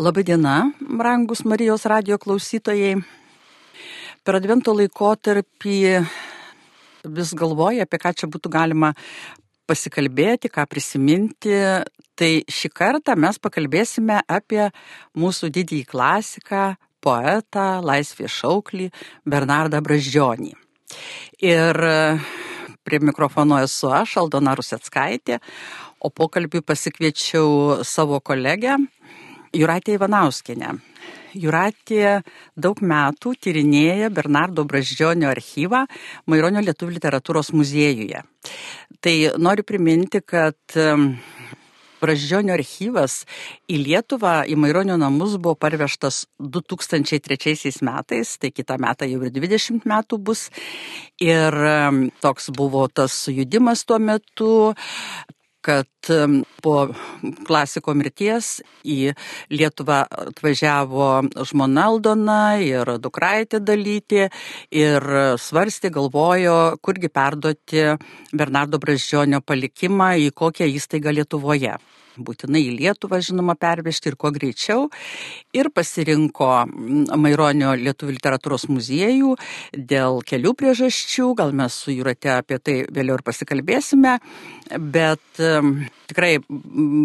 Labadiena, brangus Marijos radio klausytojai. Per advento laikotarpį vis galvoju, apie ką čia būtų galima pasikalbėti, ką prisiminti. Tai šį kartą mes pakalbėsime apie mūsų didįjį klasiką, poetą, laisvės šauklį Bernardą Braždžionį. Ir prie mikrofono esu aš, Aldona Rusetskaitė, o pokalbį pasikviečiau savo kolegę Juratė Ivanauskinė. Juratė daug metų tyrinėja Bernardo Braždžionio archyvą Maironio Lietuvų literatūros muziejuje. Tai noriu priminti, kad Braždžionio archyvas į Lietuvą, į Maironio namus buvo parvežtas 2003 metais, tai kitą metą jau ir 20 metų bus. Ir toks buvo tas sujudimas tuo metu, kad po klasiko mirties į Lietuvą atvažiavo žmona Aldona ir dukraitė dalyti ir svarstė, galvojo, kurgi perduoti Bernardo Braždžionio palikimą į kokią įstaigą Lietuvoje būtinai į Lietuvą, žinoma, pervežti ir kuo greičiau. Ir pasirinko Maironio Lietuvų literatūros muziejų dėl kelių priežasčių, gal mes su Jurate apie tai vėliau ir pasikalbėsime, bet tikrai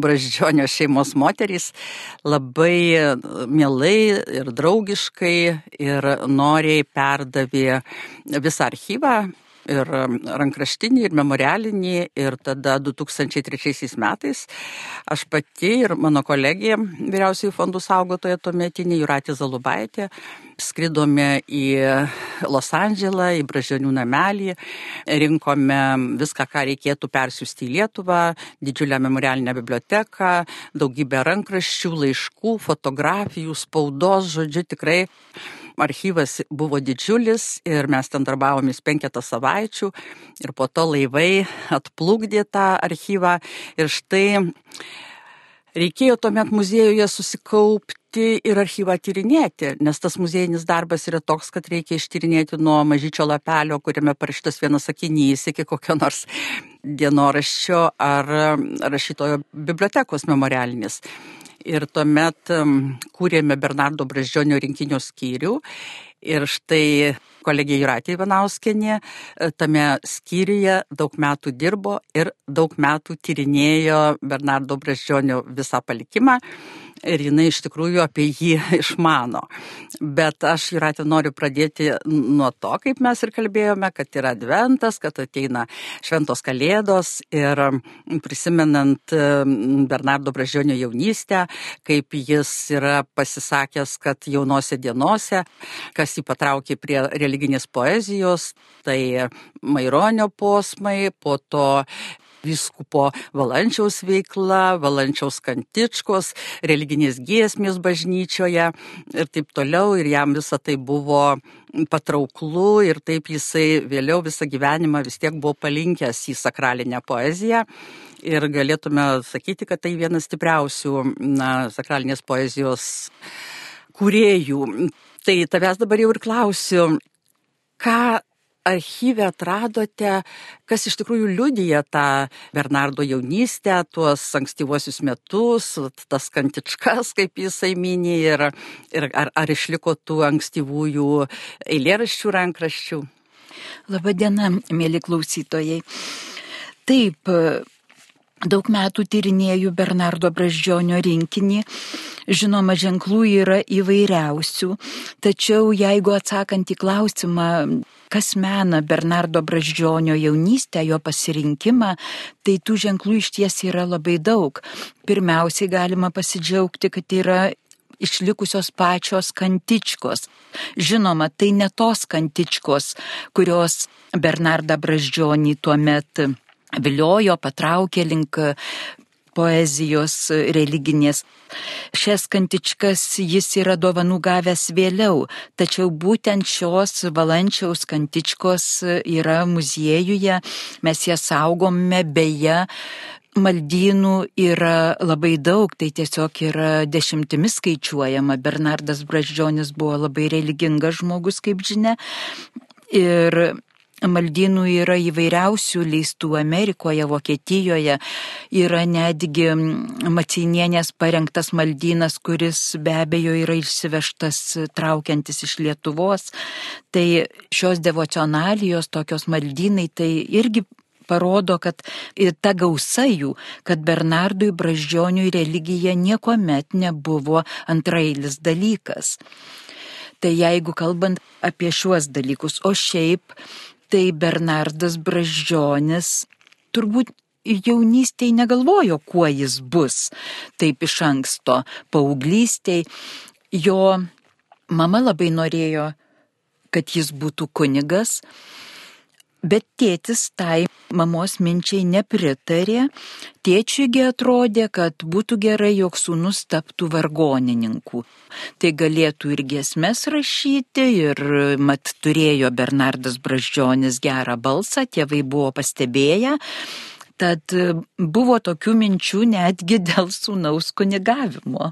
Braždžionio šeimos moterys labai mielai ir draugiškai ir noriai perdavė visą archyvą ir rankraštinį, ir memorialinį. Ir tada 2003 metais aš pati ir mano kolegė, vyriausiai fondų saugotoja tuometinė Juratė Zalubaitė, skridome į Los Andželą, į Bražionių namelį, rinkome viską, ką reikėtų persiųsti į Lietuvą, didžiulę memorialinę biblioteką, daugybę rankraščių, laiškų, fotografijų, spaudos, žodžiu, tikrai archyvas buvo didžiulis ir mes ten darbavomės penketą savaičių ir po to laivai atplukdė tą archyvą. Ir štai reikėjo tuomet muziejuje susikaupti ir archyvą tyrinėti, nes tas muziejinis darbas yra toks, kad reikia ištyrinėti nuo mažyčio lapelio, kuriame parašytas vienas sakinys iki kokio nors dienoraščio ar rašytojo bibliotekos memorialinis ir tuomet kūrėme Bernardo Braždžionio rinkinio skyrių. Ir štai kolegė Juratė Ivanauskenė e, tame skyriuje daug metų dirbo ir daug metų tyrinėjo Bernardo Braždžionio visą palikimą ir jinai iš tikrųjų apie jį išmano. Bet aš, Juratė, noriu pradėti nuo to, kaip mes ir kalbėjome, kad yra adventas, kad ateina šventos kalėdos ir prisimenant Bernardo Bražionio jaunystę, kaip jis yra pasisakęs, kad jaunose dienose, kas jį patraukė prie religinės poezijos, tai Maironio posmai, po to vyskupo Valančiaus veikla, Valančiaus kantičkos, religinės giesmės bažnyčioje ir taip toliau. Ir jam visa tai buvo patrauklu ir taip jisai vėliau visą gyvenimą vis tiek buvo palinkęs į sakralinę poeziją. Ir galėtume sakyti, kad tai vienas stipriausių na, sakralinės poezijos kūrėjų. Tai tavęs dabar jau ir klausiu, ką archyve atradote, kas iš tikrųjų liudyja tą Bernardo jaunystę, tuos ankstyvuosius metus, tas kantičkas, kaip jisai minė, ir, ir ar, ar išliko tų ankstyvųjų eilėraščių rankraščių? Labadiena, mėly klausytojai. Taip, daug metų tyrinėjau Bernardo Braždžionio rinkinį Žinoma, ženklų yra įvairiausių, tačiau jeigu atsakant į klausimą, kas mena Bernardo Braždžionio jaunystę, jo pasirinkimą, tai tų ženklų iš ties yra labai daug. Pirmiausiai galima pasidžiaugti, kad yra išlikusios pačios kantičkos. Žinoma, tai ne tos kantičkos, kurios Bernardą Braždžionį tuo metu viliojo, patraukė link poezijos religinės. Šias kantičkas jis yra dovanų gavęs vėliau, tačiau būtent šios valančiaus kantičkos yra muziejuje, mes jas saugome beje. Maldynų yra labai daug, tai tiesiog yra dešimtimis skaičiuojama. Bernardas Braždžionis buvo labai religingas žmogus, kaip žinia. Ir maldynų yra įvairiausių leistų Amerikoje, Vokietijoje. Yra netgi Macinienės parengtas maldynas, kuris be abejo yra išsivežtas traukiantis iš Lietuvos. Tai šios devocionalijos, tokios maldynai, tai irgi parodo, kad ir ta gausa jų, kad Bernardui Braždžioniui religija niekuomet nebuvo antrailis dalykas. Tai jeigu kalbant apie šiuos dalykus, o šiaip tai Bernardas Braždžionis turbūt jaunystėje negalvojo, kuo jis bus. Taip iš anksto, paauglystėje jo mama labai norėjo, kad jis būtų kunigas, Bet tėtis tai mamos minčiai nepritarė, tėčiuigi atrodė, kad būtų gerai, jog sūnus taptų vargonininku. Tai galėtų ir giesmes rašyti, ir mat turėjo Bernardas Braždžionis gerą balsą, tėvai buvo pastebėję. Tad buvo tokių minčių netgi dėl sūnaus kunigavimo.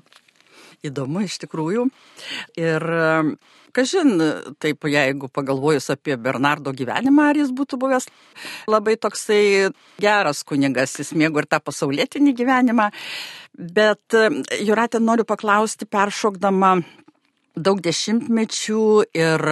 Įdomu iš tikrųjų. Ir kažin, taip jeigu pagalvojus apie Bernardo gyvenimą, ar jis būtų buvęs labai toksai geras kunigas, jis mėgo ir tą pasaulietinį gyvenimą. Bet Juratė noriu paklausti, peršokdama daug dešimtmečių ir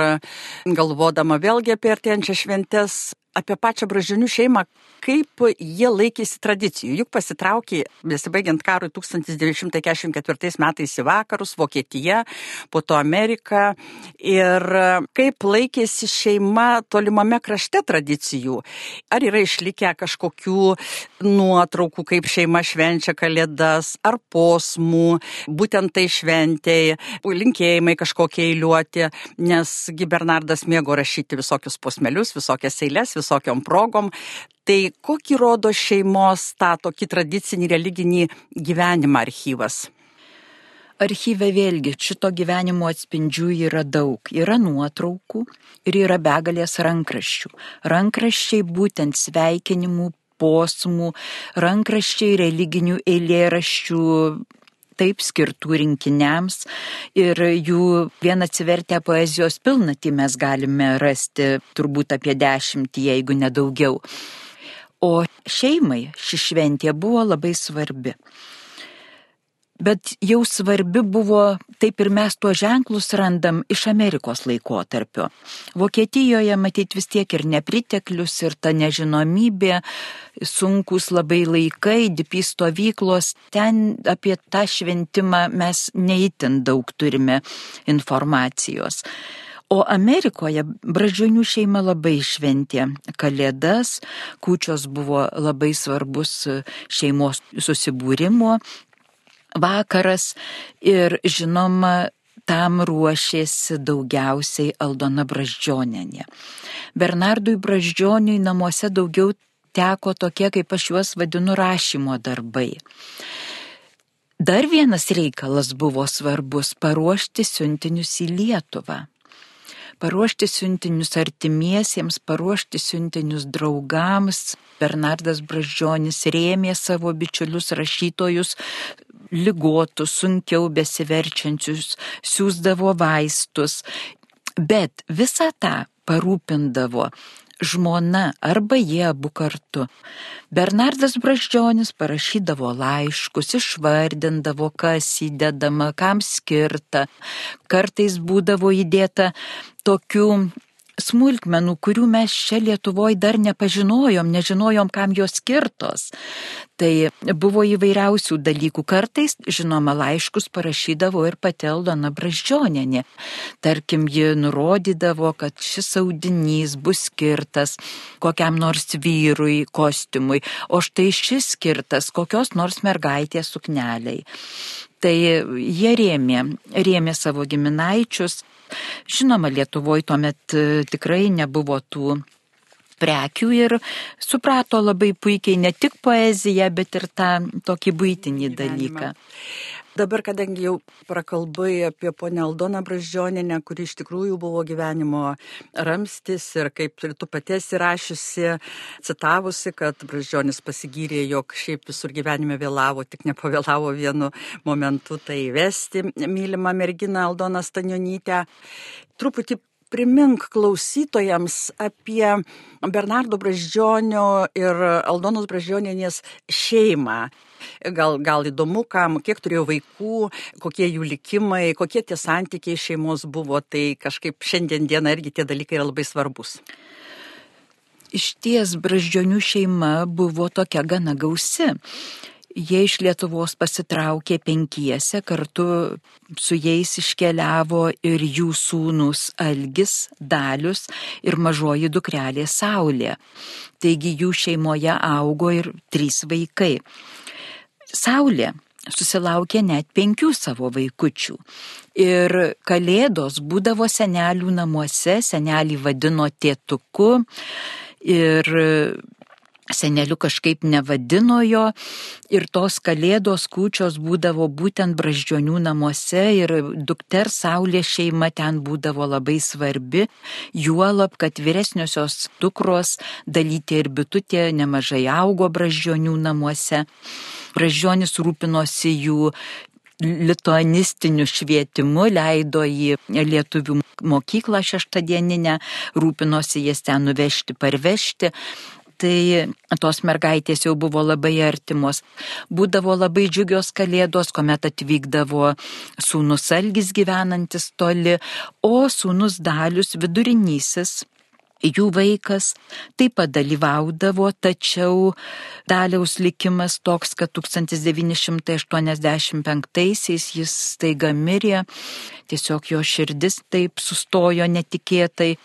galvodama vėlgi apie artėjančią šventės, apie pačią Bražinių šeimą, kaip jie laikėsi tradicijų. Juk pasitraukė, besibaigiant karui 1944 metais į vakarus, Vokietija, po to Amerika. Ir kaip laikėsi šeima tolimame krašte tradicijų. Ar yra išlikę kažkokių nuotraukų, kaip šeima švenčia kalėdas, ar posmų, būtent tai šventėjai, linkėjimai kažkokie eiliuoti, nesgi Bernardas mėgo rašyti visokius posmelius, visokias eilės, visokiom progom. Tai kokį rodo šeimos tą tokį tradicinį religinį gyvenimą archyvas? Archyve vėlgi šito gyvenimo atspindžių yra daug. Yra nuotraukų ir yra begalės rankraščių. Rankraščiai būtent sveikinimų, posmų, rankraščiai religinių eilėraščių taip skirtų rinkiniams ir jų vien atsivertę poezijos pilnatį mes galime rasti turbūt apie dešimtį, jeigu nedaugiau. O šeimai ši šventė buvo labai svarbi. Bet jau svarbi buvo, taip ir mes tuos ženklus randam iš Amerikos laikotarpio. Vokietijoje matyti vis tiek ir nepriteklius, ir ta nežinomybė, sunkus labai laikai, dipi stovyklos, ten apie tą šventimą mes neįtin daug turime informacijos. O Amerikoje bražionių šeima labai šventė Kalėdas, kūčios buvo labai svarbus šeimos susibūrimo vakaras ir žinoma, tam ruošėsi daugiausiai Aldona Braždžionenė. Bernardui Braždžioniui namuose daugiau teko tokie, kaip aš juos vadinu, rašymo darbai. Dar vienas reikalas buvo svarbus - paruošti siuntinius į Lietuvą paruošti siuntinius artimiesiems, paruošti siuntinius draugams. Bernardas Bražionis rėmė savo bičiulius rašytojus, lygotus, sunkiau besiverčiančius, siūsdavo vaistus, bet visą tą parūpindavo žmona arba jie abu kartu. Bernardas Braždžionis parašydavo laiškus, išvardindavo, kas įdedama, kam skirta. Kartais būdavo įdėta tokių smulkmenų, kurių mes čia Lietuvoje dar nepažinojom, nežinojom, kam jos skirtos. Tai buvo įvairiausių dalykų. Kartais, žinoma, laiškus parašydavo ir pati Aldona Braždžioninė. Tarkim, ji nurodydavo, kad šis audinys bus skirtas kokiam nors vyrui kostiumui, o štai šis skirtas kokios nors mergaitės sukneliai. Tai jie rėmė, rėmė savo giminaičius, Žinoma, Lietuvoje tuomet e, tikrai nebuvo tų prekių ir suprato labai puikiai ne tik poeziją, bet ir tą tokį būtinį dalyką. Dabar, kadangi jau prakalbai apie ponę Aldoną Braždžioninę, kuri iš tikrųjų buvo gyvenimo ramstis ir kaip ir tu paties įrašiusi, citavusi, kad Braždžionis pasigyrė, jog šiaip visur gyvenime vėlavo, tik nepavėlavo vienu momentu tai vesti mylimą merginą Aldoną Stanionytę. Truputį primink klausytojams apie Bernardo Braždžionio ir Aldonos Braždžionienės šeimą. Gal, gal įdomu, kam, kiek turėjo vaikų, kokie jų likimai, kokie tie santykiai šeimos buvo, tai kažkaip šiandien dieną irgi tie dalykai yra labai svarbus. Iš ties Braždžionių šeima buvo tokia gana gausi. Jie iš Lietuvos pasitraukė penkiese, kartu su jais iškeliavo ir jų sūnus Algis, Dalius ir mažoji dukrelė Saulė. Taigi jų šeimoje augo ir trys vaikai. Saulė susilaukė net penkių savo vaikučių. Ir kalėdos būdavo senelių namuose, senelį vadino tėtuku ir seneliu kažkaip nevadino jo ir tos kalėdos kūčios būdavo būtent braždžionių namuose ir dukter Saulė šeima ten būdavo labai svarbi, juolab, kad vyresniosios dukros dalytė ir bitutė nemažai augo braždžionių namuose. Braždžionis rūpinosi jų lituanistiniu švietimu, leido į lietuvių mokyklą šeštadieninę, rūpinosi jas ten nuvežti, parvežti tai tos mergaitės jau buvo labai artimos. Būdavo labai džiugios kalėdos, kuomet atvykdavo sūnus Algis gyvenantis toli, o sūnus Dalius vidurinysis jų vaikas taip pat dalyvaudavo, tačiau daliaus likimas toks, kad 1985-aisiais jis staiga mirė, tiesiog jo širdis taip sustojo netikėtai.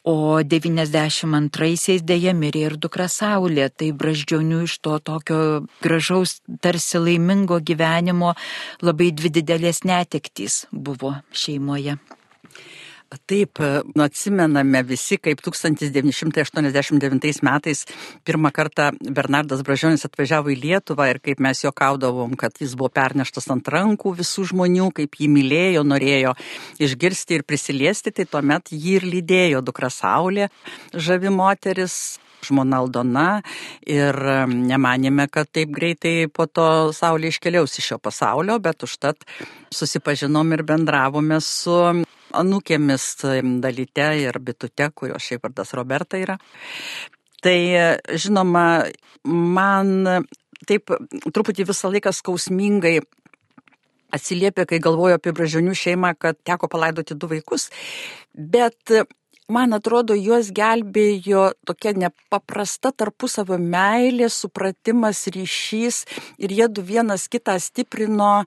O 92-aisiais dėja mirė ir dukra Saulė, tai braždžionių iš to tokio gražaus, tarsi laimingo gyvenimo labai dvi didelės netektys buvo šeimoje. Taip, nu, atsimename visi, kaip 1989 metais pirmą kartą Bernardas Bražionis atvažiavo į Lietuvą ir kaip mes jo kaudavom, kad jis buvo perneštas ant rankų visų žmonių, kaip jį mylėjo, norėjo išgirsti ir prisiliesti, tai tuomet jį ir lydėjo dukra Saulė, žavi moteris, žmona Aldona ir nemanėme, kad taip greitai po to Saulė iškeliaus iš šio pasaulio, bet užtat susipažinom ir bendravome su anūkėmis dalyte ir bitute, kurio šiaip vardas Roberta yra. Tai žinoma, man taip truputį visą laiką skausmingai atsiliepia, kai galvoju apie bražionių šeimą, kad teko palaidoti du vaikus, bet man atrodo, juos gelbėjo tokia nepaprasta tarpusavio meilė, supratimas, ryšys ir jie du vienas kitą stiprino,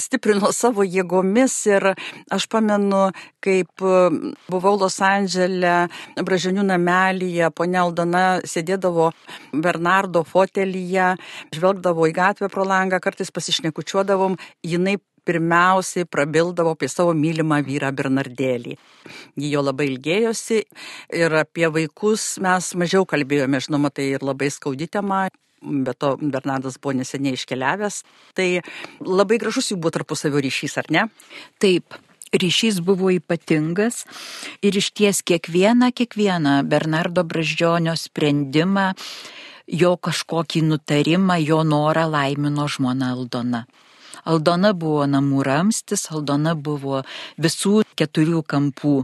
stiprino savo jėgomis ir aš pamenu, kaip buvau Los Andželė, Bražinių namelyje, ponia Aldona sėdėdavo Bernardo fotelyje, žvelgdavo į gatvę pro langą, kartais pasišnekučiuodavom, jinai pirmiausiai prabildavo apie savo mylimą vyrą Bernardėlį. Ji jo labai ilgėjosi ir apie vaikus mes mažiau kalbėjome, žinoma, tai ir labai skaudi tema. Bet to Bernardas buvo neseniai iškeliavęs. Tai labai gražus jų buvo tarpusavio ryšys, ar ne? Taip, ryšys buvo ypatingas ir iš ties kiekvieną, kiekvieną Bernardo Braždžionio sprendimą, jo kažkokį nutarimą, jo norą laimino žmona Aldona. Aldona buvo namų ramstis, Aldona buvo visų keturių kampų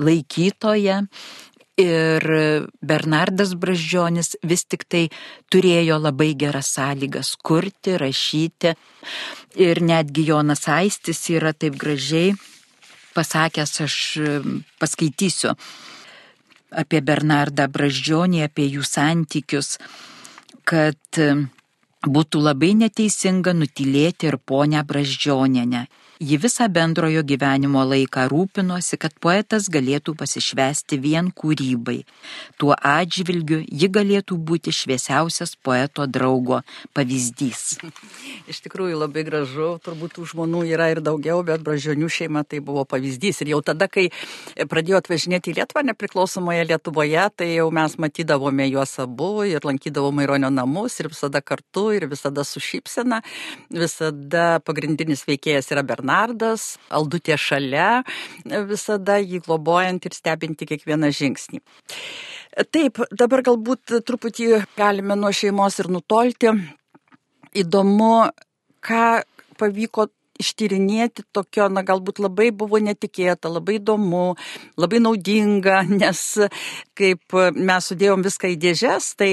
laikytoja. Ir Bernardas Braždžionis vis tik tai turėjo labai geras sąlygas kurti, rašyti. Ir netgi Jonas Aistis yra taip gražiai pasakęs, aš paskaitysiu apie Bernardą Braždžionį, apie jų santykius, kad Būtų labai neteisinga nutilėti ir ponę Braždžionienę. Ji visą bendrojo gyvenimo laiką rūpinosi, kad poetas galėtų pasišvesti vien kūrybai. Tuo atžvilgiu ji galėtų būti šviesiausias poeto draugo pavyzdys. Iš tikrųjų labai gražu, turbūt tų žmonių yra ir daugiau, bet bražionių šeima tai buvo pavyzdys. Ir jau tada, kai pradėjo atvežinėti į Lietuvą, nepriklausomoje Lietuvoje, tai jau mes matydavome juos abu ir lankydavome Maironio namus ir visada kartu ir visada su šypsena. Visada pagrindinis veikėjas yra Bernardas. Bernardas, Aldutė šalia, visada jį globojant ir stebinti kiekvieną žingsnį. Taip, dabar galbūt truputį galime nuo šeimos ir nutolti. Įdomu, ką pavyko ištyrinėti tokio, na galbūt labai buvo netikėta, labai įdomu, labai naudinga, nes kaip mes sudėjom viską į dėžes, tai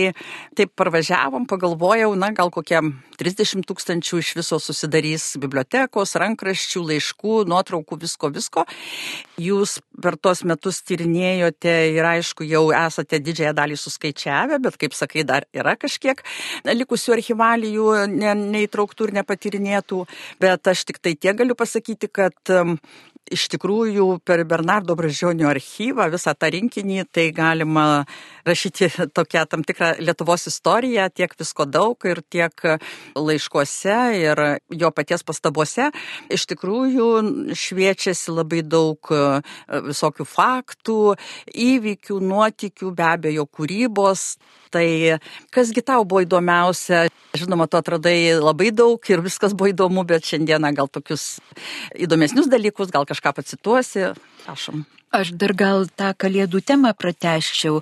taip parvažiavom, pagalvojau, na gal kokie 30 tūkstančių iš viso susidarys bibliotekos, rankraščių, laiškų, nuotraukų, visko, visko. Jūs per tuos metus tyrinėjote ir aišku, jau esate didžiąją dalį suskaičiavę, bet kaip sakai, dar yra kažkiek likusių archivalijų ne, neįtrauktų ir nepatyrinėtų. Bet aš tik tai tiek galiu pasakyti, kad iš tikrųjų per Bernardo Bražionio archyvą visą tą rinkinį tai galima rašyti tokią tam tikrą Lietuvos istoriją, tiek visko daug ir tiek laiškuose ir jo paties pastabose. Iš tikrųjų šviečiasi labai daug e, visokių faktų, įvykių, nuotikių, be abejo, kūrybos. Tai kasgi tau buvo įdomiausia? Žinoma, tu atradai labai daug ir viskas buvo įdomu, bet šiandieną gal tokius įdomesnius dalykus, gal kažką pacituosi. Prašom. Aš dar gal tą kalėdų temą prateščiau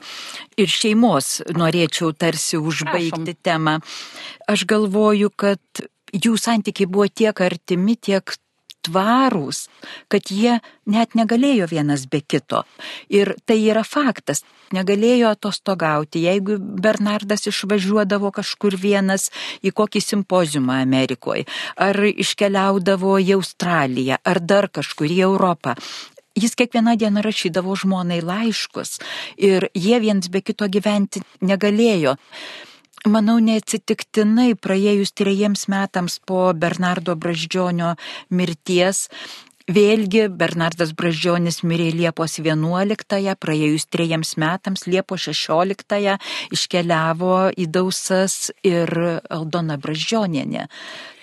ir šeimos norėčiau tarsi užbaigti Prašom. temą. Aš galvoju, kad jų santykiai buvo tiek artimi, tiek tvarūs, kad jie net negalėjo vienas be kito. Ir tai yra faktas. Negalėjo atostogauti, jeigu Bernardas išvažiuodavo kažkur vienas į kokį simpozimą Amerikoje, ar iškeliaudavo į Australiją, ar dar kažkur į Europą. Jis kiekvieną dieną rašydavo žmonai laiškus ir jie viens be kito gyventi negalėjo. Manau, neatsitiktinai praėjus trejiems metams po Bernardo Braždžionio mirties Vėlgi Bernardas Bražionis mirė Liepos 11-ąją, praėjus trejiems metams Liepos 16-ąją iškeliavo į Dausas ir Aldona Bražionienė.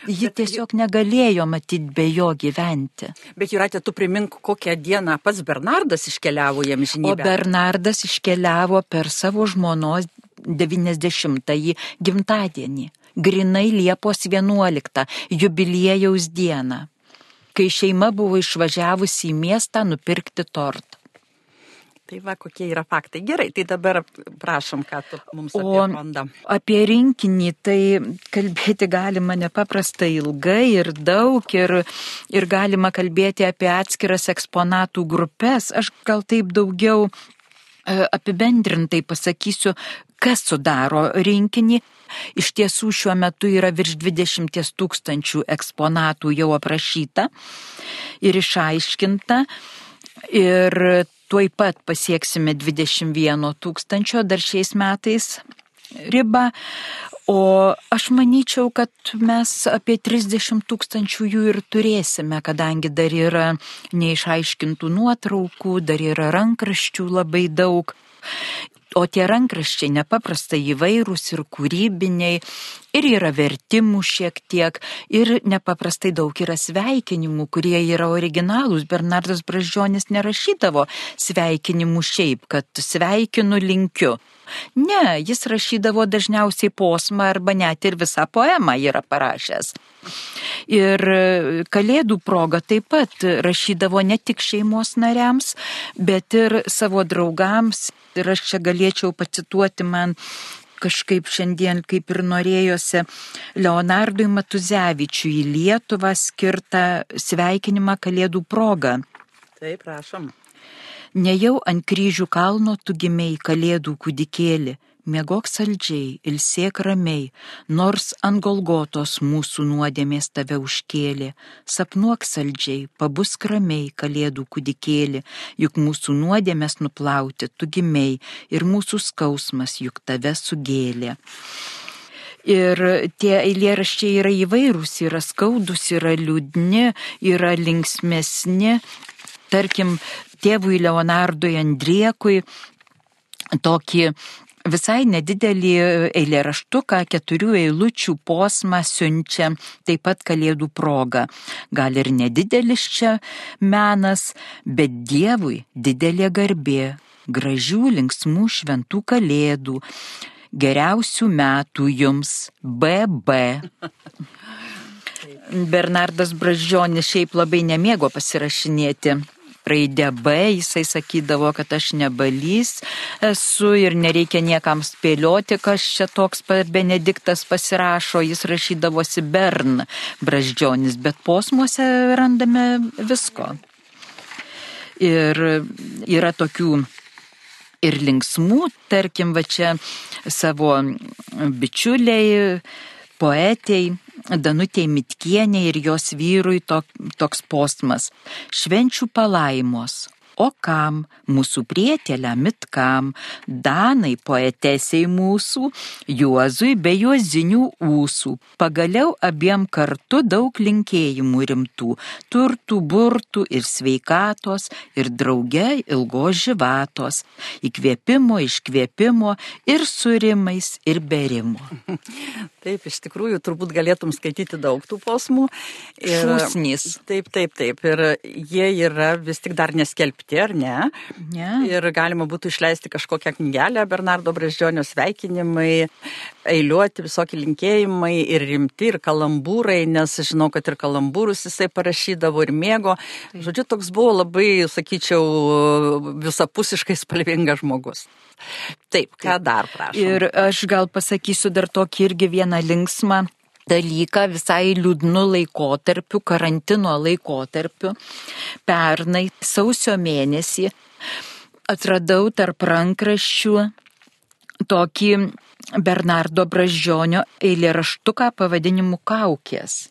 Ji tiesiog negalėjo matyti be jo gyventi. Bet Juratė, tu primink, kokią dieną pats Bernardas iškeliavo jam žinybę. O Bernardas iškeliavo per savo žmonos 90-ąjį gimtadienį, grinai Liepos 11, jubiliejaus dieną, kai šeima buvo išvažiavusi į miestą nupirkti tortą. Tai va, kokie yra faktai. Gerai, tai dabar prašom, ką tu mums o apie fondą. Apie rinkinį tai kalbėti galima nepaprastai ilgai ir daug ir, ir galima kalbėti apie atskiras eksponatų grupės. Aš gal taip daugiau E, apibendrintai pasakysiu, kas sudaro rinkinį. Iš tiesų šiuo metu yra virš 20 tūkstančių eksponatų jau aprašyta ir išaiškinta. Ir tuoj pat pasieksime 21 tūkstančio dar šiais metais ribą, O aš manyčiau, kad mes apie 30 tūkstančių jų ir turėsime, kadangi dar yra neišaiškintų nuotraukų, dar yra rankraščių labai daug. O tie rankraščiai nepaprastai įvairūs ir kūrybiniai, ir yra vertimų šiek tiek, ir nepaprastai daug yra sveikinimų, kurie yra originalūs. Bernardas Bražionis nerašydavo sveikinimų šiaip, kad sveikinu linkiu. Ne, jis rašydavo dažniausiai posmą arba net ir visą poemą yra parašęs. Ir kalėdų proga taip pat rašydavo ne tik šeimos nariams, bet ir savo draugams. Ir aš čia galėčiau pacituoti man kažkaip šiandien, kaip ir norėjosi, Leonardui Matuzevičiui į Lietuvą skirtą sveikinimą Kalėdų progą. Taip, prašom. Nejau ant kryžių kalno tu gimiai kalėdų kūdikėlį, mėgok saldžiai, ilsėk ramiai, nors ant Golgotos mūsų nuodėmės tave užkėlė, sapnuok saldžiai, pabusk ramiai kalėdų kūdikėlį, juk mūsų nuodėmės nuplauti tu gimiai ir mūsų skausmas juk tave sugėlė. Ir tie eilėraščiai yra įvairūs, yra skaudus, yra liūdni, yra linksmesni. Tarkim, tėvui Leonardui Andriekui tokį visai nedidelį eilėraštuką, keturių eilučių posmą siunčia taip pat kalėdų proga. Gal ir nedidelis čia menas, bet Dievui didelė garbė, gražių, linksmų, šventų kalėdų, geriausių metų jums, BB. Bernardas Bražionis šiaip labai nemėgo pasirašinėti raidė B, jisai sakydavo, kad aš nebalys esu ir nereikia niekam spėlioti, kas čia toks Benediktas pasirašo, jis rašydavosi Bern braždžionis, bet posmuose randame visko. Ir yra tokių ir linksmų, tarkim, va čia savo bičiuliai, poetei Danutė Mitkienė ir jos vyrui to, toks postmas. Švenčių palaimos, O kam, mūsų prietėlę mitkam, Danai poetesiai mūsų, Juozui be juozinių ūsų, pagaliau abiem kartu daug linkėjimų rimtų, turtų, burtų ir sveikatos, ir drauge ilgos žyvatos, įkvėpimo, iškvėpimo ir surimais, ir berimo. Taip, iš tikrųjų, turbūt galėtum skaityti daug tų posmų. Ir, Šūsnys. Taip, taip, taip. Ir jie yra vis tik dar neskelbti ar ne? Ne. Ir galima būtų išleisti kažkokią knygelę Bernardo Breždžionio sveikinimai, eiliuoti visokie linkėjimai ir rimti, ir kalambūrai, nes žinau, kad ir kalambūrus jisai parašydavo ir mėgo. Taip. Žodžiu, toks buvo labai, sakyčiau, visapusiškai spalvingas žmogus. Taip, ką dar prašau. Ir aš gal pasakysiu dar tokį irgi vieną linksmą dalyką visai liūdnu laikotarpiu, karantino laikotarpiu. Pernai sausio mėnesį atradau tarp rankraščių tokį Bernardo Bražionio eilėraštuką pavadinimu Kaukės.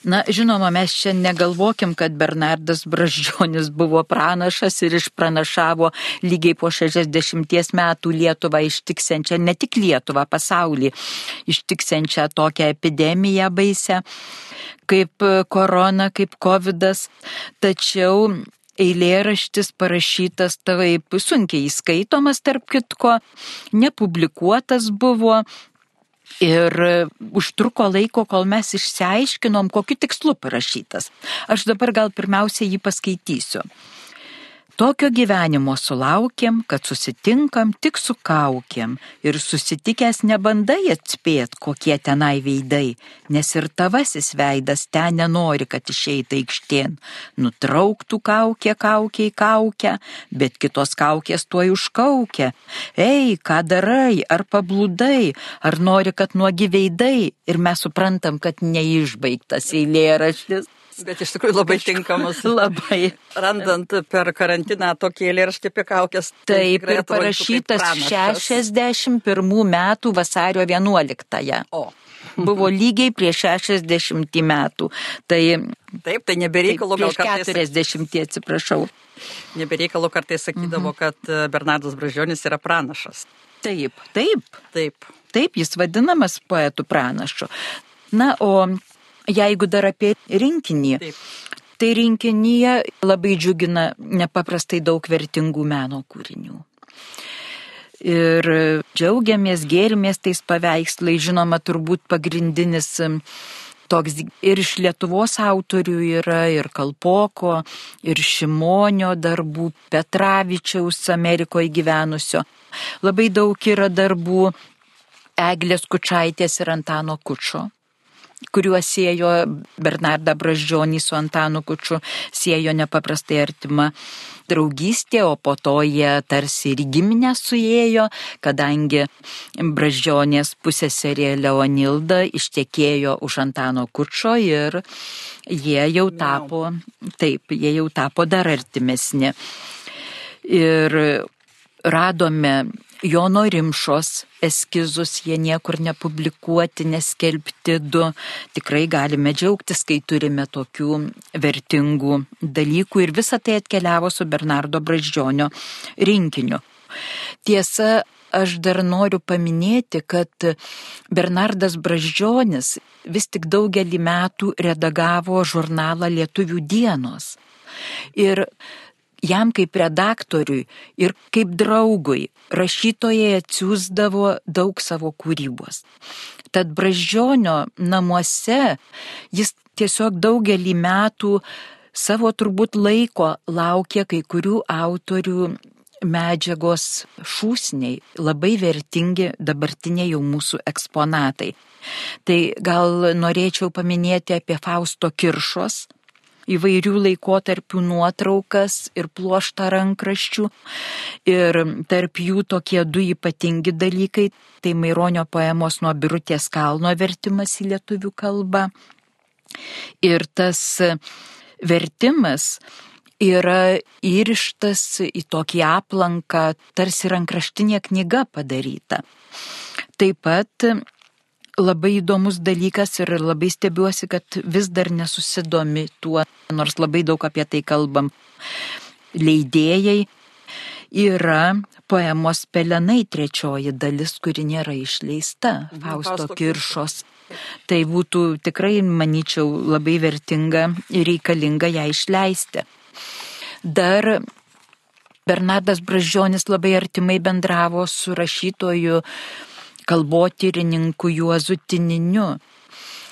Na, žinoma, mes čia negalvokim, kad Bernardas Braždžionis buvo pranašas ir išpranašavo lygiai po 60 metų Lietuvą ištiksiančią, ne tik Lietuvą, pasaulį ištiksiančią tokią epidemiją baisę kaip korona, kaip COVID. Tačiau eilėraštis parašytas taip sunkiai įskaitomas, tarp kitko, nepublikuotas buvo, Ir užtruko laiko, kol mes išsiaiškinom, kokiu tikslu parašytas. Aš dabar gal pirmiausia jį paskaitysiu. Tokio gyvenimo sulaukiam, kad susitinkam tik su kaukiam ir susitikęs nebandai atspėt, kokie tenai veidai, nes ir tavasis veidas ten nenori, kad išeitų aikštėn. Nutrauktų kaukė, kaukiai kaukia, bet kitos kaukės tuo užkaukia. Ei, ką darai, ar pablūdai, ar nori, kad nuogi veidai ir mes suprantam, kad neišbaigtas eilėraštis. Bet iš tikrųjų labai tinkamas. labai. Randant per karantiną tokį eilėraštį apie kaukės. Tai Taip, ir parašytas 61 metų vasario 11-ąją. O. Buvo lygiai prieš 60 metų. Tai, taip, tai nebereikalo gal kartais. 40, atsiprašau. Nebereikalo kartais sakydavo, mhm. kad e, Bernardas Bražionis yra pranašas. Taip, taip. Taip. Taip, jis vadinamas poetų pranašu. Na, o Jeigu dar apie rinkinį, Taip. tai rinkinyje labai džiugina nepaprastai daug vertingų meno kūrinių. Ir džiaugiamės, gėrimės tais paveikslais, žinoma, turbūt pagrindinis toks ir iš Lietuvos autorių yra, ir Kalpoko, ir Šimonio darbų, Petravičiaus Amerikoje gyvenusio. Labai daug yra darbų Eglės Kučaitės ir Antano Kučio kuriuos siejo Bernardą Braždžionį su Antanu Kučiu, siejo nepaprastai artima draugystė, o po to jie tarsi ir giminę suėjo, kadangi Braždžionės pusėserė Leonilda ištekėjo už Antano Kučio ir jie jau tapo, taip, jie jau tapo dar artimesni. Ir radome Jono Rimšos eskizus, jie niekur nepublikuoti, neskelbti du. Tikrai galime džiaugtis, kai turime tokių vertingų dalykų ir visa tai atkeliavo su Bernardo Braždžionio rinkiniu. Tiesa, aš dar noriu paminėti, kad Bernardas Braždžionis vis tik daugelį metų redagavo žurnalą Lietuvių dienos. Ir jam kaip redaktoriui ir kaip draugui rašytojai atsiųsdavo daug savo kūrybos. Tad Bražionio namuose jis tiesiog daugelį metų savo turbūt laiko laukė kai kurių autorių medžiagos šūsniai, labai vertingi dabartiniai jau mūsų eksponatai. Tai gal norėčiau paminėti apie Fausto Kiršos įvairių laikotarpių nuotraukas ir pluoštą rankraščių. Ir tarp jų tokie du ypatingi dalykai - tai Maironio poemos nuo Birutės kalno vertimas į lietuvių kalbą. Ir tas vertimas yra įrištas į tokį aplanką, tarsi rankraštinė knyga padaryta. Taip pat labai įdomus dalykas ir labai stebiuosi, kad vis dar nesusidomi tuo, nors labai daug apie tai kalbam. Leidėjai yra poemos Pelenai trečioji dalis, kuri nėra išleista mhm, Fausto Kiršos. Tai būtų tikrai, manyčiau, labai vertinga ir reikalinga ją išleisti. Dar Bernardas Bražionis labai artimai bendravo su rašytoju kalbotyrininku Juozu Tininiu.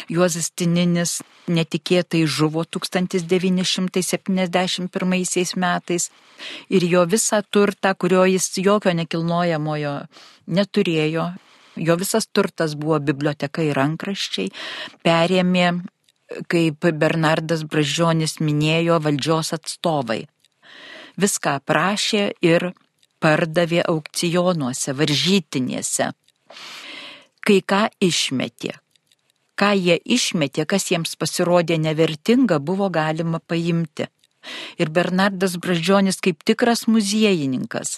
Juozas Tininis netikėtai žuvo 1971 metais ir jo visą turtą, kurio jis jokio nekilnojamojo neturėjo, jo visas turtas buvo biblioteka ir rankraščiai, perėmė, kaip Bernardas Bražionis minėjo, valdžios atstovai. Viską aprašė ir pardavė aukcionuose, varžytinėse kai ką išmetė. Ką jie išmetė, kas jiems pasirodė nevertinga, buvo galima paimti. Ir Bernardas Bražionis kaip tikras muziejininkas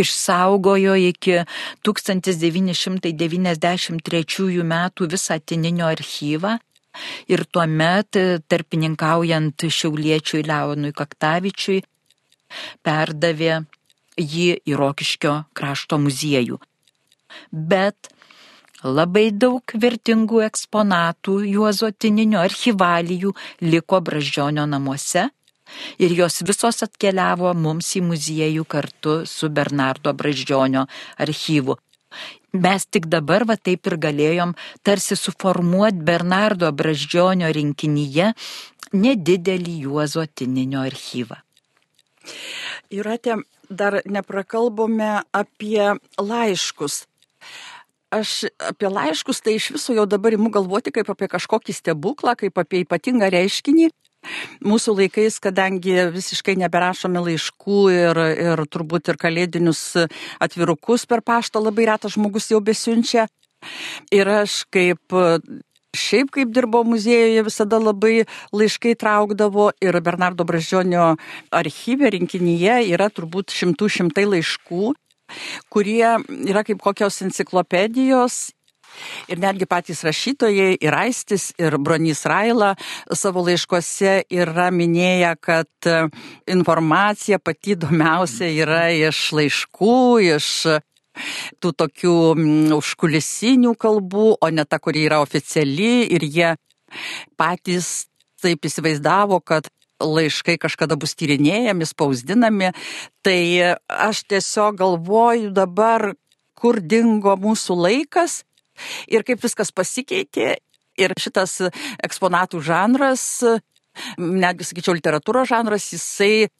išsaugojo iki 1993 metų visą tininio archyvą ir tuomet tarpininkaujant Šiauliečiui Leonui Kaktavičiui perdavė jį į Rokiškio krašto muziejų bet labai daug vertingų eksponatų Juozo Tininio archivalijų liko Bražionio namuose ir jos visos atkeliavo mums į muziejų kartu su Bernardo Bražionio archyvu. Mes tik dabar va taip ir galėjom tarsi suformuoti Bernardo Bražionio rinkinyje nedidelį Juozo Tininio archyvą. Jūratė, dar neprakalbome apie laiškus aš apie laiškus tai iš viso jau dabar imu galvoti kaip apie kažkokį stebuklą, kaip apie ypatingą reiškinį. Mūsų laikais, kadangi visiškai neberašome laiškų ir, ir turbūt ir kalėdinius atvirukus per paštą labai retas žmogus jau besiunčia. Ir aš kaip Šiaip kaip dirbo muziejuje visada labai laiškai traukdavo ir Bernardo Bražionio archyve rinkinyje yra turbūt šimtų šimtai laiškų kurie yra kaip kokios enciklopedijos Ir netgi patys rašytojai, ir Aistis, ir Bronys Raila savo laiškose yra minėję, kad informacija pati įdomiausia yra iš laiškų, iš tų tokių užkulisinių kalbų, o ne ta, kuri yra oficiali ir jie patys taip įsivaizdavo, kad laiškai kažkada bus tyrinėjami, spausdinami. Tai aš tiesiog galvoju dabar, kur dingo mūsų laikas ir kaip viskas pasikeitė. Ir šitas eksponatų žanras, netgi sakyčiau, literatūros žanras, jisai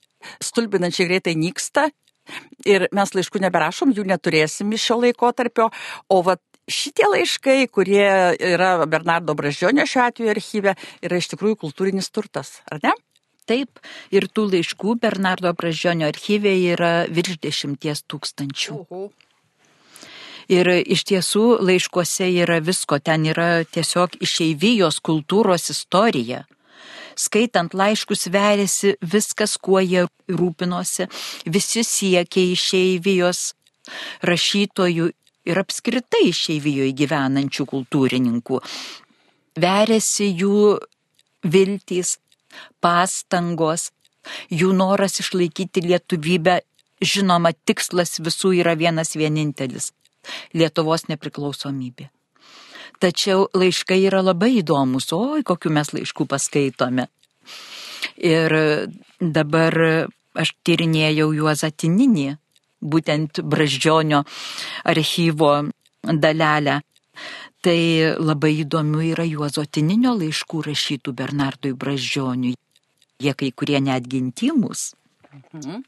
stulbinančiai greitai nyksta. Ir mes laiškų neberašom, jų neturėsim iš šio laiko tarpio. O vat šitie laiškai, kurie yra Bernardo Bražionio šiuo atveju archyve, yra iš tikrųjų kultūrinis turtas, ar ne? Taip, ir tų laiškų Bernardo Pražionio archyvė yra virš dešimties tūkstančių. Uhu. Ir iš tiesų laiškuose yra visko, ten yra tiesiog išeivijos kultūros istorija. Skaitant laiškus veriasi viskas, kuo jie rūpinosi, visi siekiai išeivijos rašytojų ir apskritai išeivijoje gyvenančių kultūrininkų. Veriasi jų viltys, pastangos, jų noras išlaikyti lietuvybę, žinoma, tikslas visų yra vienas vienintelis - Lietuvos nepriklausomybė. Tačiau laiškai yra labai įdomus, oi, kokiu mes laiškų paskaitome. Ir dabar aš tyrinėjau Juozatininį, būtent Braždžionio archyvo dalelę. Tai labai įdomių yra Juozotininio laiškų rašytų Bernardui Braždžioniui. Jie kai kurie netgi intimus. Mhm.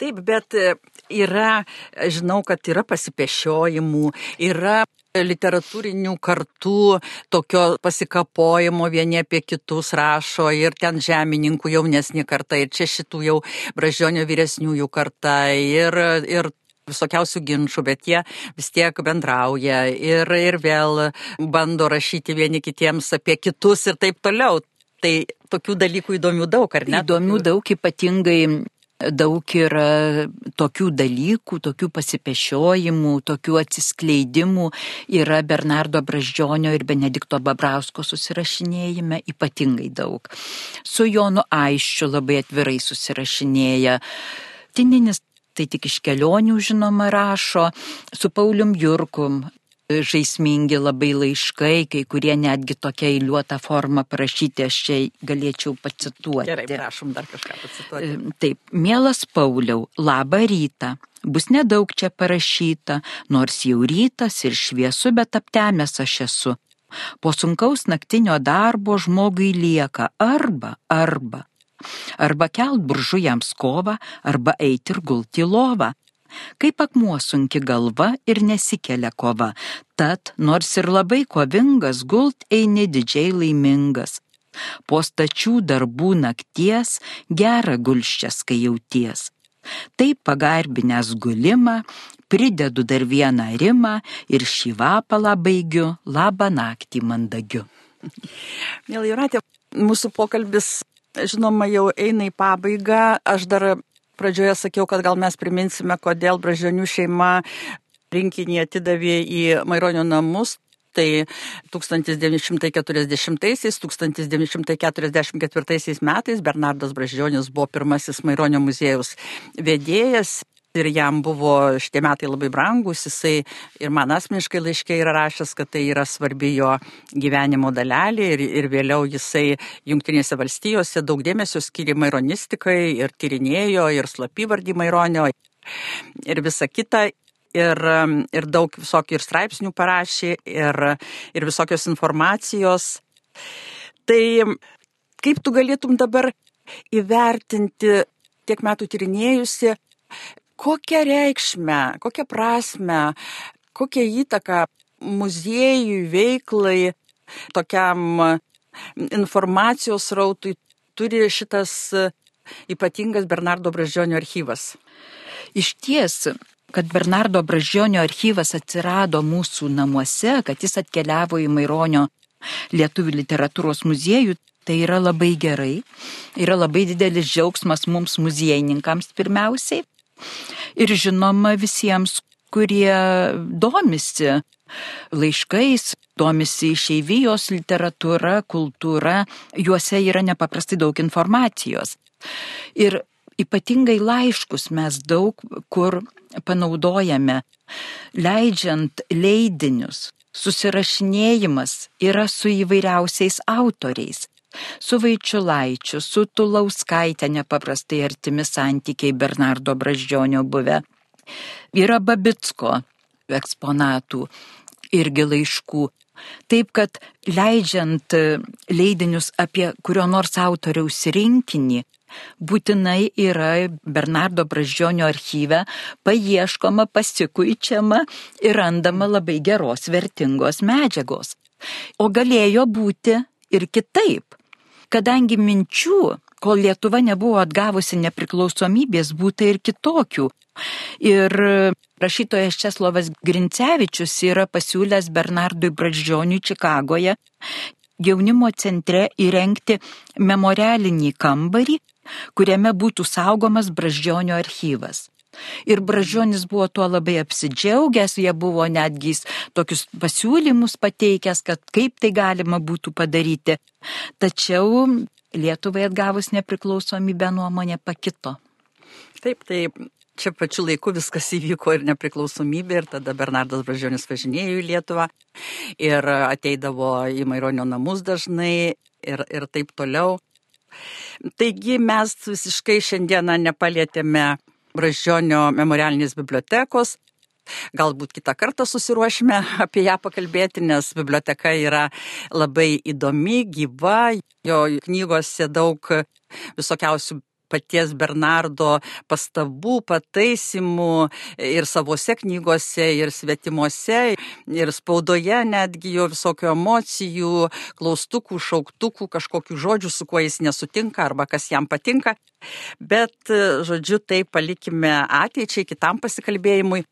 Taip, bet e, yra, žinau, kad yra pasipešiojimų, yra literatūrinių kartų tokio pasikapojimo vieni apie kitus rašo ir ten žemininkų jaunesnį kartą ir čia šitų jau bražionio vyresniųjų karta ir, ir visokiausių ginčių, bet jie vis tiek bendrauja ir, ir vėl bando rašyti vieni kitiems apie kitus ir taip toliau. Tai tokių dalykų įdomių daug, ar ne? Įdomių daug, ypatingai daug yra tokių dalykų, tokių pasipešiojimų, tokių atsiskleidimų yra Bernardo Braždžionio ir Benedikto Babrausko susirašinėjime ypatingai daug. Su Jonu Aiščiu labai atvirai susirašinėja. Tininis tai tik iš kelionių žinoma rašo, su Paulium Jurkum žaismingi labai laiškai, kai kurie netgi tokia eiliuota forma parašyti, aš čia galėčiau pacituoti. Gerai, prašom dar kažką pacituoti. Taip, mielas Pauliau, labą rytą. Bus nedaug čia parašyta, nors jau rytas ir šviesu, bet aptemęs aš esu. Po sunkaus naktinio darbo žmogui lieka arba, arba. Arba kelt buržujams kovą, arba eiti ir gulti lovą kaip akmuo sunki galva ir nesikelia kova, tad nors ir labai kovingas, gult eini didžiai laimingas. Po stačių darbų nakties gerą gulščias, kai jauties. Taip pagarbinęs gulimą, pridedu dar vieną rimą ir šį vapalą baigiu labą naktį mandagiu. Mėly Juratė, mūsų pokalbis, žinoma, jau eina į pabaigą. Aš dar pradžioje sakiau, kad gal mes priminsime, kodėl Bražionių šeima rinkinį atidavė į Maironio namus. Tai 1940-1944 metais Bernardas Bražionis buvo pirmasis Maironio muziejaus vedėjas ir jam buvo šitie metai labai brangus, jisai ir man asmeniškai laiškiai yra rašęs, kad tai yra svarbi jo gyvenimo dalelė ir, ir vėliau jisai Junktinėse valstijose daug dėmesio skiria maironistikai ir tyrinėjo ir slapyvardį maironio ir visa kita. Ir, ir daug visokių ir straipsnių parašė, ir, ir visokios informacijos. Tai kaip tu galėtum dabar įvertinti tiek metų tyrinėjusi, kokią reikšmę, kokią prasme, kokią įtaką muziejui veiklai, tokiam informacijos rautui turi šitas ypatingas Bernardo Bražionio archyvas. Iš ties, kad Bernardo Bražionio archyvas atsirado mūsų namuose, kad jis atkeliavo į Maironio Lietuvių literatūros muziejų, tai yra labai gerai. Yra labai didelis džiaugsmas mums muziejininkams pirmiausiai, Ir žinoma visiems, kurie domisi laiškais, domisi išeivijos literatūra, kultūra, juose yra nepaprastai daug informacijos. Ir ypatingai laiškus mes daug kur panaudojame, leidžiant leidinius. Susirašinėjimas yra su įvairiausiais autoriais. Su Vaičiulaičiu, su Tulauskaitė nepaprastai artimi santykiai Bernardo Braždžionio buvę. Yra Babitsko eksponatų irgi laiškų. Taip kad leidžiant leidinius apie kurio nors autoriaus rinkinį, būtinai yra Bernardo Braždžionio archyve paieškoma, pasikuičiama ir randama labai geros, vertingos medžiagos. O galėjo būti ir kitaip kadangi minčių, kol Lietuva nebuvo atgavusi nepriklausomybės, būtų ir kitokių. Ir rašytojas Česlovas Grincevičius yra pasiūlęs Bernardui Braždžioniui Čikagoje jaunimo centre įrengti memorialinį kambarį, kuriame būtų saugomas Braždžionio archyvas. Ir Bražionis buvo tuo labai apsidžiaugęs, jie buvo netgi tokius pasiūlymus pateikęs, kad kaip tai galima būtų padaryti. Tačiau Lietuvai atgavus nepriklausomybę nuomonė pakito. Taip, taip. Čia pačiu laiku viskas įvyko ir nepriklausomybė, ir tada Bernardas Bražionis važinėjo į Lietuvą ir ateidavo į Maironio namus dažnai ir, ir taip toliau. Taigi mes visiškai šiandieną nepalėtėme Bražionio memorialinės bibliotekos. Galbūt kitą kartą susiruošime apie ją pakalbėti, nes biblioteka yra labai įdomi, gyva, jo knygose daug visokiausių paties Bernardo pastabų, pataisimų ir savose knygose, ir svetimuose, ir spaudoje netgi jo visokio emocijų, klaustukų, šauktukų, kažkokių žodžių, su kuo jis nesutinka arba kas jam patinka. Bet, žodžiu, tai palikime ateičiai, kitam pasikalbėjimui.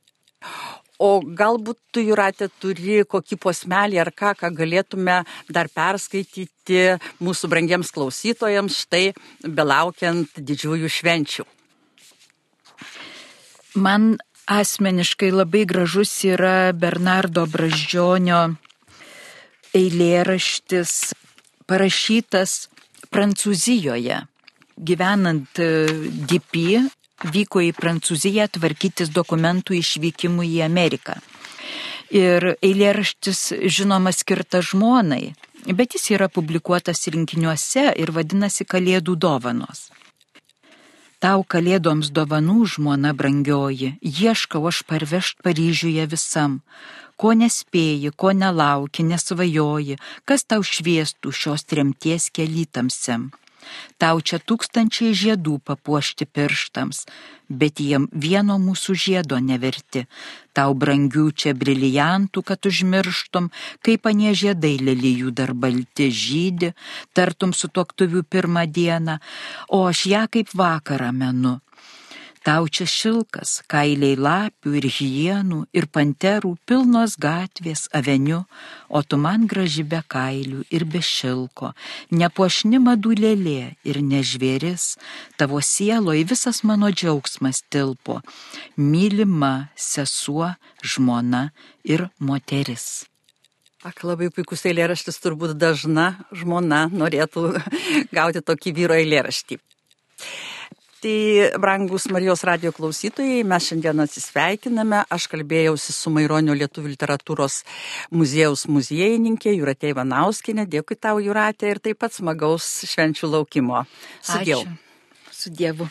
O galbūt tu, Juratė, turi kokį posmelį ar ką, ką galėtume dar perskaityti mūsų brangiems klausytojams, štai belaukiant didžiųjų švenčių. Man asmeniškai labai gražus yra Bernardo Braždžionio eilėraštis parašytas Prancūzijoje. Gyvenant DP vyko į Prancūziją tvarkytis dokumentų išvykimų į Ameriką. Ir eilėraštis, žinoma, skirtas žmonai, bet jis yra publikuotas rinkiniuose ir vadinasi Kalėdų dovanos. Tau kalėdoms dovanų žmona brangioji, ieškau aš parvežt Paryžiuje visam, ko nespėji, ko nelauki, nesvajoji, kas tau šviestų šios tremties kelytamsiam. Tau čia tūkstančiai žiedų papuošti pirštams, bet jiem vieno mūsų žiedo neverti. Tau brangių čia briliantų, kad užmirštum, kaip anie žiedai lelyjų dar balti žydi, tartum su toktuvių pirmą dieną, o aš ją kaip vakarą menu Tau čia šilkas, kailiai lapių ir hienų ir panterų pilnos gatvės aveniu, o tu man graži be kailių ir be šilko, nepuošni madulėlė ir nežvėris, tavo sielo į visas mano džiaugsmas tilpo, mylima sesuo, žmona ir moteris. Ak, labai puikus eilėraštis, turbūt dažna žmona norėtų gauti tokį vyro eilėraštį. Tai, brangus Marijos radio klausytojai, mes šiandien atsisveikiname. Aš kalbėjausi su Maironio Lietuvų literatūros muziejaus muziejininkė Juratė Ivanauskinė. Dėkui tau, Juratė, ir taip pat smagaus švenčių laukimo. Su Dievu. Su Dievu.